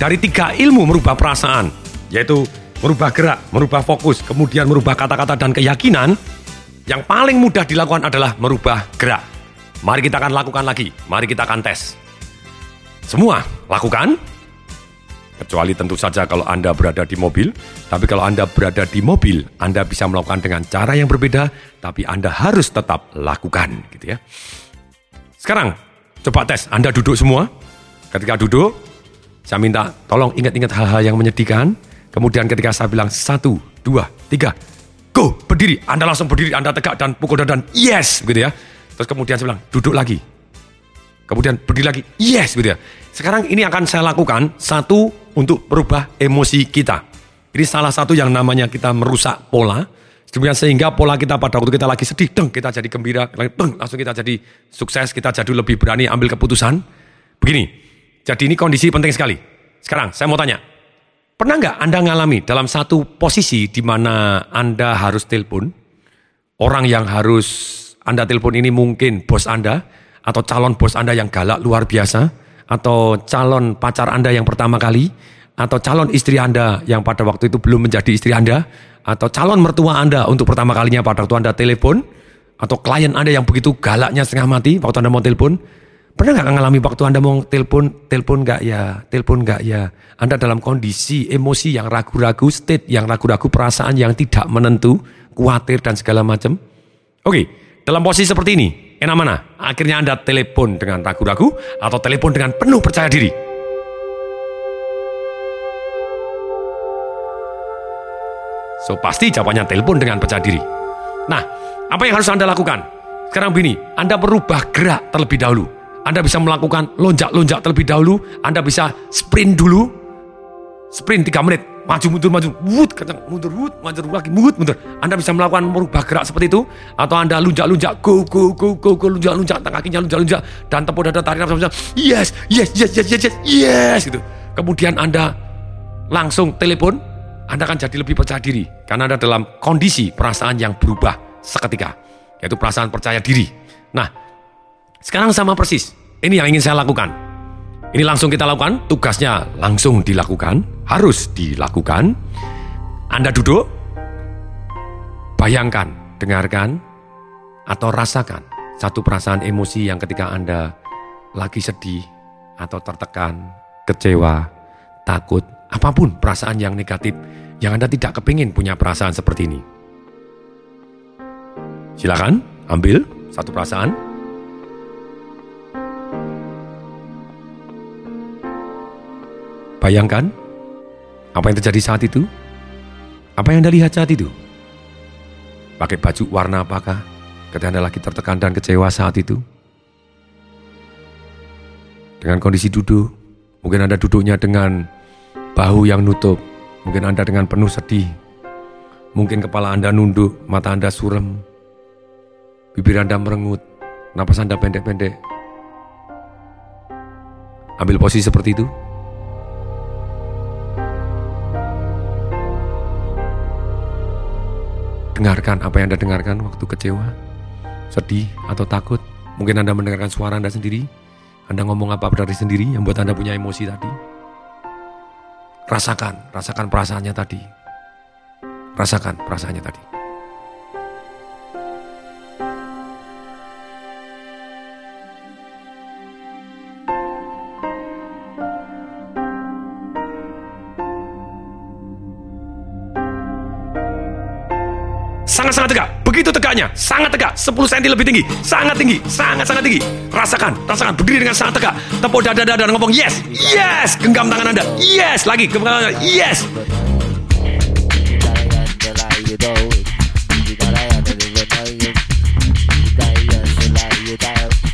dari tiga ilmu merubah perasaan, yaitu merubah gerak, merubah fokus, kemudian merubah kata-kata dan keyakinan, yang paling mudah dilakukan adalah merubah gerak. Mari kita akan lakukan lagi, mari kita akan tes. Semua lakukan, kecuali tentu saja kalau Anda berada di mobil. Tapi kalau Anda berada di mobil, Anda bisa melakukan dengan cara yang berbeda, tapi Anda harus tetap lakukan, gitu ya. Sekarang, coba tes. Anda duduk semua. Ketika duduk, saya minta tolong ingat-ingat hal-hal yang menyedihkan. Kemudian ketika saya bilang satu, dua, tiga, go, berdiri. Anda langsung berdiri, Anda tegak dan pukul dan yes, gitu ya. Terus kemudian saya bilang, duduk lagi. Kemudian berdiri lagi, yes, gitu ya. Sekarang ini akan saya lakukan satu untuk merubah emosi kita. Ini salah satu yang namanya kita merusak pola. Demikian sehingga pola kita pada waktu kita lagi sedih, deng, kita jadi gembira, deng, langsung kita jadi sukses, kita jadi lebih berani ambil keputusan. Begini, jadi ini kondisi penting sekali. Sekarang saya mau tanya, pernah nggak Anda ngalami dalam satu posisi di mana Anda harus telepon, orang yang harus Anda telepon ini mungkin bos Anda, atau calon bos Anda yang galak luar biasa, atau calon pacar Anda yang pertama kali, atau calon istri Anda yang pada waktu itu belum menjadi istri Anda, atau calon mertua Anda untuk pertama kalinya pada waktu Anda telepon, atau klien Anda yang begitu galaknya setengah mati waktu Anda mau telepon, pernah nggak ngalami waktu Anda mau telepon, telepon nggak ya, telepon nggak ya, Anda dalam kondisi emosi yang ragu-ragu, state yang ragu-ragu, perasaan yang tidak menentu, khawatir dan segala macam. Oke, dalam posisi seperti ini, enak mana? Akhirnya Anda telepon dengan ragu-ragu atau telepon dengan penuh percaya diri. So pasti jawabannya telepon dengan percaya diri. Nah, apa yang harus Anda lakukan? Sekarang begini, Anda berubah gerak terlebih dahulu. Anda bisa melakukan lonjak-lonjak terlebih dahulu. Anda bisa sprint dulu. Sprint 3 menit. Maju, mundur, maju. Wut, kencang. Mundur, wut, maju lagi. Wut, mundur. Anda bisa melakukan merubah gerak seperti itu. Atau Anda lunjak-lunjak. Go, go, go, go, go. Lunjak-lunjak. Kakinya lunjak-lunjak. Dan tepuk dada tarik nafas. Yes, yes, yes, yes, yes, yes, yes. Gitu. Kemudian Anda langsung telepon anda akan jadi lebih percaya diri karena Anda dalam kondisi perasaan yang berubah seketika, yaitu perasaan percaya diri. Nah, sekarang sama persis. Ini yang ingin saya lakukan. Ini langsung kita lakukan, tugasnya langsung dilakukan, harus dilakukan. Anda duduk, bayangkan, dengarkan, atau rasakan satu perasaan emosi yang ketika Anda lagi sedih atau tertekan, kecewa, takut, apa pun perasaan yang negatif yang Anda tidak kepingin punya perasaan seperti ini. Silakan ambil satu perasaan. Bayangkan apa yang terjadi saat itu. Apa yang Anda lihat saat itu? Pakai baju warna apakah ketika Anda lagi tertekan dan kecewa saat itu? Dengan kondisi duduk, mungkin Anda duduknya dengan bahu yang nutup, mungkin Anda dengan penuh sedih, mungkin kepala Anda nunduk, mata Anda surem, bibir Anda merengut, napas Anda pendek-pendek. Ambil posisi seperti itu. Dengarkan apa yang Anda dengarkan waktu kecewa, sedih, atau takut. Mungkin Anda mendengarkan suara Anda sendiri. Anda ngomong apa dari sendiri yang buat Anda punya emosi tadi. Rasakan, rasakan perasaannya tadi. Rasakan perasaannya tadi. Sangat-sangat tegak. Begitu tegaknya, sangat tegak, 10 cm lebih tinggi, sangat tinggi, sangat-sangat tinggi. Rasakan, rasakan, berdiri dengan sangat tegak. Tepuk dada-dada dan ngomong yes, yes. Genggam tangan Anda, yes. Lagi, genggam tangan Anda, yes.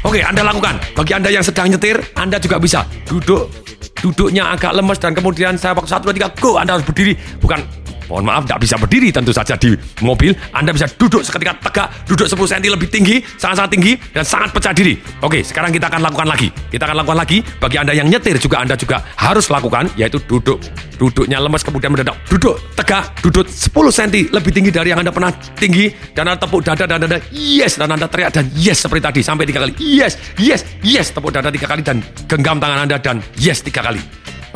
Oke, Anda lakukan. Bagi Anda yang sedang nyetir, Anda juga bisa duduk duduknya agak lemes dan kemudian saya waktu satu dua tiga go Anda harus berdiri bukan mohon maaf tidak bisa berdiri tentu saja di mobil. Anda bisa duduk seketika tegak duduk 10 cm lebih tinggi sangat-sangat tinggi dan sangat percaya diri. Oke sekarang kita akan lakukan lagi. Kita akan lakukan lagi. Bagi Anda yang nyetir juga Anda juga harus lakukan yaitu duduk. Duduknya lemes kemudian mendadak. Duduk tegak duduk 10 cm lebih tinggi dari yang Anda pernah tinggi. Dan Anda tepuk dada dan Anda yes dan Anda teriak dan yes seperti tadi sampai tiga kali. Yes yes yes tepuk dada tiga kali dan genggam tangan Anda dan yes tiga kali.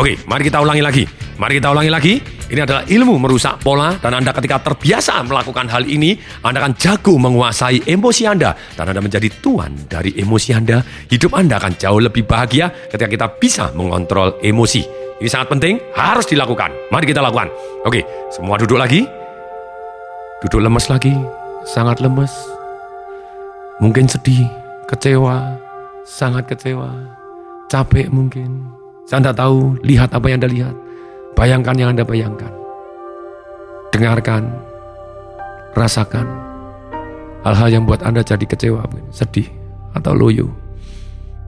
Oke, mari kita ulangi lagi. Mari kita ulangi lagi. Ini adalah ilmu merusak pola dan Anda ketika terbiasa melakukan hal ini, Anda akan jago menguasai emosi Anda dan Anda menjadi tuan dari emosi Anda. Hidup Anda akan jauh lebih bahagia ketika kita bisa mengontrol emosi. Ini sangat penting, harus dilakukan. Mari kita lakukan. Oke, semua duduk lagi. Duduk lemes lagi, sangat lemes. Mungkin sedih, kecewa, sangat kecewa, capek mungkin, saya tidak tahu, lihat apa yang Anda lihat. Bayangkan yang Anda bayangkan. Dengarkan, rasakan. Hal-hal yang buat Anda jadi kecewa, sedih, atau loyo.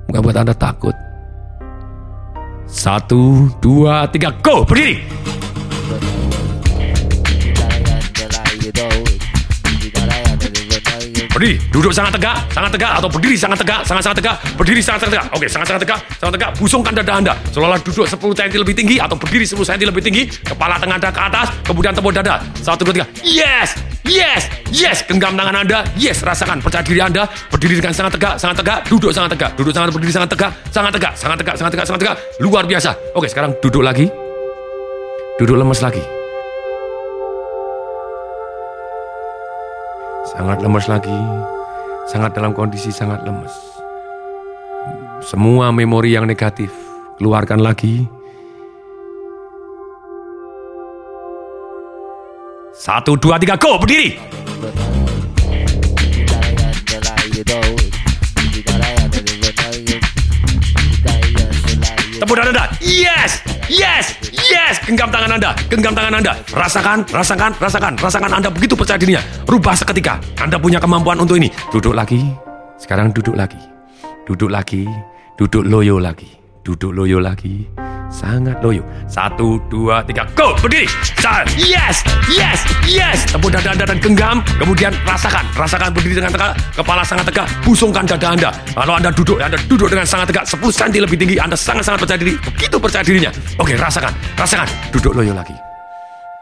Bukan buat Anda takut. Satu, dua, tiga, go! Berdiri! Berdiri, duduk sangat tegak, sangat tegak, atau berdiri sangat tegak, sangat-sangat tegak, berdiri sangat-sangat tegak. Oke, sangat-sangat tegak, sangat tegak, busungkan dada Anda. Seolah duduk 10 cm lebih tinggi, atau berdiri 10 cm lebih tinggi, kepala tengah Anda ke atas, kemudian tepuk dada. Satu, dua, tiga. Yes! Yes! Yes! Genggam tangan Anda. Yes! Rasakan percaya diri Anda. Berdiri dengan sangat tegak, sangat tegak, duduk sangat tegak, duduk sangat berdiri sangat tegak, sangat tegak, sangat tegak, sangat tegak, sangat tegak. Luar biasa. Oke, sekarang duduk lagi. Duduk lemes lagi. Sangat lemes lagi sangat dalam kondisi sangat lemes. Semua memori yang negatif keluarkan lagi. Satu, dua, tiga, go! Berdiri! Tepuk dada. Yes, yes, yes. Genggam tangan Anda, genggam tangan Anda. Rasakan, rasakan, rasakan, rasakan Anda begitu percaya dirinya. Rubah seketika. Anda punya kemampuan untuk ini. Duduk lagi. Sekarang duduk lagi. Duduk lagi. Duduk loyo lagi. Duduk loyo lagi sangat loyo. Satu, dua, tiga, go! Berdiri. Yes, yes, yes. Tepuk dada anda dan genggam. Kemudian rasakan, rasakan berdiri dengan tegak. Kepala sangat tegak. Pusungkan dada anda. Kalau anda duduk, anda duduk dengan sangat tegak. 10 cm lebih tinggi. Anda sangat-sangat percaya diri. Begitu percaya dirinya. Oke, rasakan, rasakan. Duduk loyo lagi.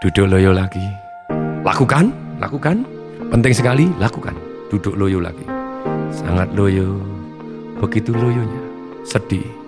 Duduk loyo lagi. Lakukan, lakukan. Penting sekali, lakukan. Duduk loyo lagi. Sangat loyo. Begitu loyonya. Sedih.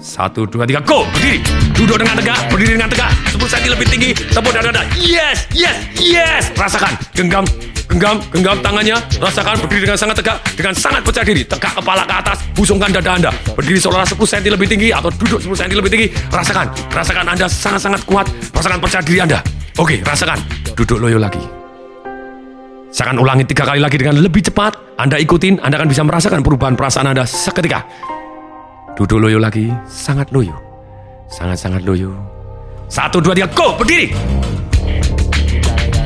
Satu, dua, tiga, go! Berdiri. Duduk dengan tegak, berdiri dengan tegak. 10 cm lebih tinggi, tepuk dada. Yes, yes, yes. Rasakan, genggam, genggam, genggam tangannya. Rasakan berdiri dengan sangat tegak, dengan sangat percaya diri. Tegak kepala ke atas, busungkan dada Anda. Berdiri seolah 10 cm lebih tinggi atau duduk 10 cm lebih tinggi. Rasakan, rasakan Anda sangat-sangat kuat. Rasakan percaya diri Anda. Oke, rasakan. Duduk loyo lagi. Saya akan ulangi tiga kali lagi dengan lebih cepat. Anda ikutin, Anda akan bisa merasakan perubahan perasaan Anda seketika. Duduk loyo lagi, sangat loyo. Sangat-sangat loyo. Satu, dua, tiga, go! Berdiri!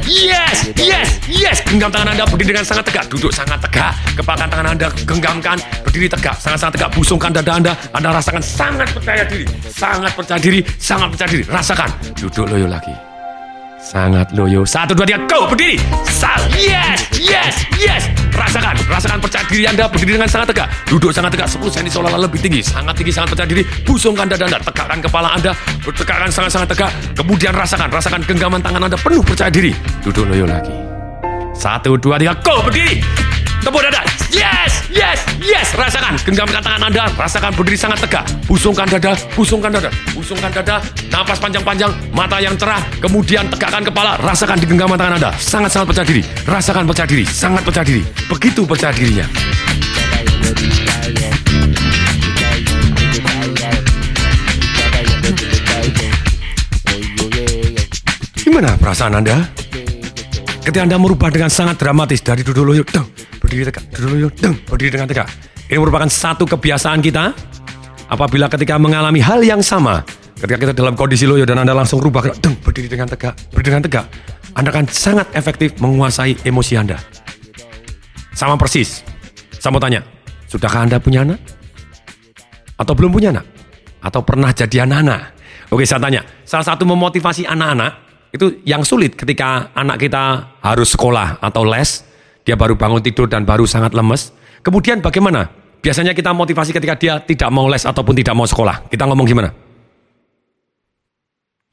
Yes, yes, yes. Genggam tangan Anda berdiri dengan sangat tegak. Duduk sangat tegak. Kepalkan tangan Anda, genggamkan. Berdiri tegak, sangat-sangat tegak. Busungkan dada Anda. Anda rasakan sangat percaya diri. Sangat percaya diri, sangat percaya diri. Rasakan. Duduk loyo lagi. Sangat loyo. Satu, dua, tiga, go! Berdiri. Sal, yes, yes, yes. Rasakan, rasakan percaya diri Anda berdiri dengan sangat tegak. Duduk sangat tegak, 10 cm seolah-olah lebih tinggi. Sangat tinggi, sangat percaya diri. Pusungkan dada Anda, tegakkan kepala Anda. Tegakkan sangat-sangat tegak. Kemudian rasakan, rasakan genggaman tangan Anda penuh percaya diri. Duduk loyo lagi. Satu, dua, tiga, go! Berdiri. Tepuk dada. Yes, yes, yes. Rasakan genggamkan tangan Anda. Rasakan berdiri sangat tegak. Pusungkan dada, pusungkan dada, pusungkan dada. Napas panjang-panjang, mata yang cerah. Kemudian tegakkan kepala. Rasakan di genggaman tangan Anda. Sangat-sangat percaya diri. Rasakan percaya diri. Sangat percaya diri. Begitu percaya dirinya. Gimana perasaan Anda? Ketika Anda merubah dengan sangat dramatis dari duduk loyo, dong, berdiri tegak, deng, berdiri dengan tegak. Ini merupakan satu kebiasaan kita. Apabila ketika mengalami hal yang sama, ketika kita dalam kondisi loyo dan Anda langsung rubah deng, berdiri dengan tegak, berdiri dengan tegak, Anda akan sangat efektif menguasai emosi Anda. Sama persis. Saya mau tanya, sudahkah Anda punya anak? Atau belum punya anak? Atau pernah jadi anak-anak? Oke, saya tanya, salah satu memotivasi anak-anak itu yang sulit ketika anak kita harus sekolah atau les, dia baru bangun tidur dan baru sangat lemes. Kemudian bagaimana? Biasanya kita motivasi ketika dia tidak mau les ataupun tidak mau sekolah. Kita ngomong gimana?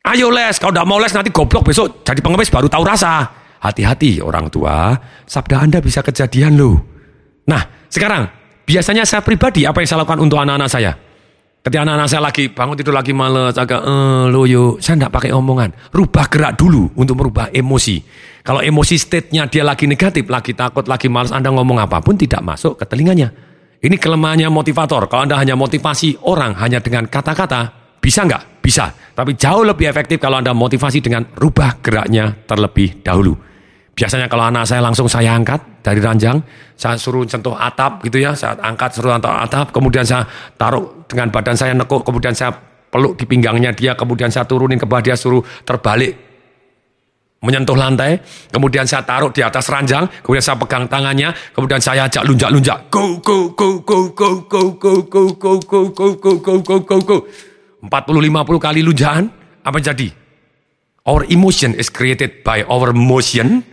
Ayo les, kalau tidak mau les nanti goblok besok jadi pengemis baru tahu rasa. Hati-hati orang tua, sabda Anda bisa kejadian loh. Nah, sekarang biasanya saya pribadi apa yang saya lakukan untuk anak-anak saya? Ketika anak-anak saya lagi bangun tidur lagi males, agak eh, loyo, saya tidak pakai omongan. Rubah gerak dulu untuk merubah emosi. Kalau emosi state-nya dia lagi negatif, lagi takut, lagi males, Anda ngomong apa pun tidak masuk ke telinganya. Ini kelemahannya motivator. Kalau Anda hanya motivasi orang hanya dengan kata-kata, bisa nggak? Bisa. Tapi jauh lebih efektif kalau Anda motivasi dengan rubah geraknya terlebih dahulu. Biasanya kalau anak saya langsung saya angkat dari ranjang, saya suruh sentuh atap gitu ya, saya angkat suruh sentuh atap, kemudian saya taruh dengan badan saya nekuk, kemudian saya peluk di pinggangnya dia, kemudian saya turunin ke bawah dia suruh terbalik menyentuh lantai, kemudian saya taruh di atas ranjang, kemudian saya pegang tangannya, kemudian saya ajak lunjak-lunjak, go go go go go go go go go go go go go go go go 40 50 kali lunjakan, apa jadi? Our emotion is created by our motion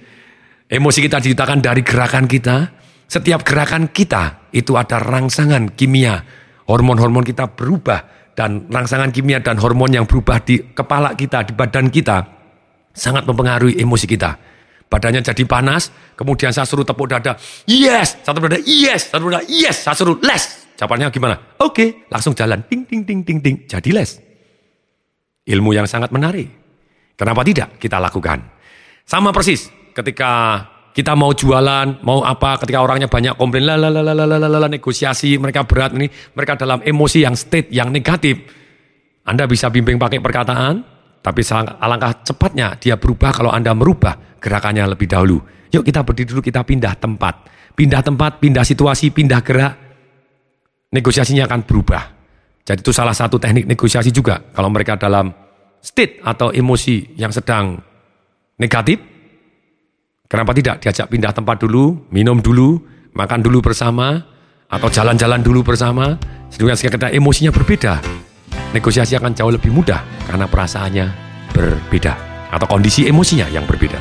Emosi kita diciptakan dari gerakan kita. Setiap gerakan kita itu ada rangsangan kimia. Hormon-hormon kita berubah dan rangsangan kimia dan hormon yang berubah di kepala kita, di badan kita sangat mempengaruhi emosi kita. Badannya jadi panas, kemudian saya suruh tepuk dada, yes, satu dada, yes, satu dada, yes, saya suruh les. Jawabannya gimana? Oke, okay. langsung jalan, ting, ting, ting, ting, ting, jadi les. Ilmu yang sangat menarik. Kenapa tidak kita lakukan? Sama persis, ketika kita mau jualan, mau apa, ketika orangnya banyak komplain, lalalala, negosiasi, mereka berat ini, mereka dalam emosi yang state, yang negatif. Anda bisa bimbing pakai perkataan, tapi alangkah cepatnya dia berubah kalau Anda merubah gerakannya lebih dahulu. Yuk kita berdiri dulu, kita pindah tempat. Pindah tempat, pindah situasi, pindah gerak, negosiasinya akan berubah. Jadi itu salah satu teknik negosiasi juga. Kalau mereka dalam state atau emosi yang sedang negatif, Kenapa tidak diajak pindah tempat dulu, minum dulu, makan dulu bersama, atau jalan-jalan dulu bersama, sehingga kita emosinya berbeda. Negosiasi akan jauh lebih mudah karena perasaannya berbeda atau kondisi emosinya yang berbeda.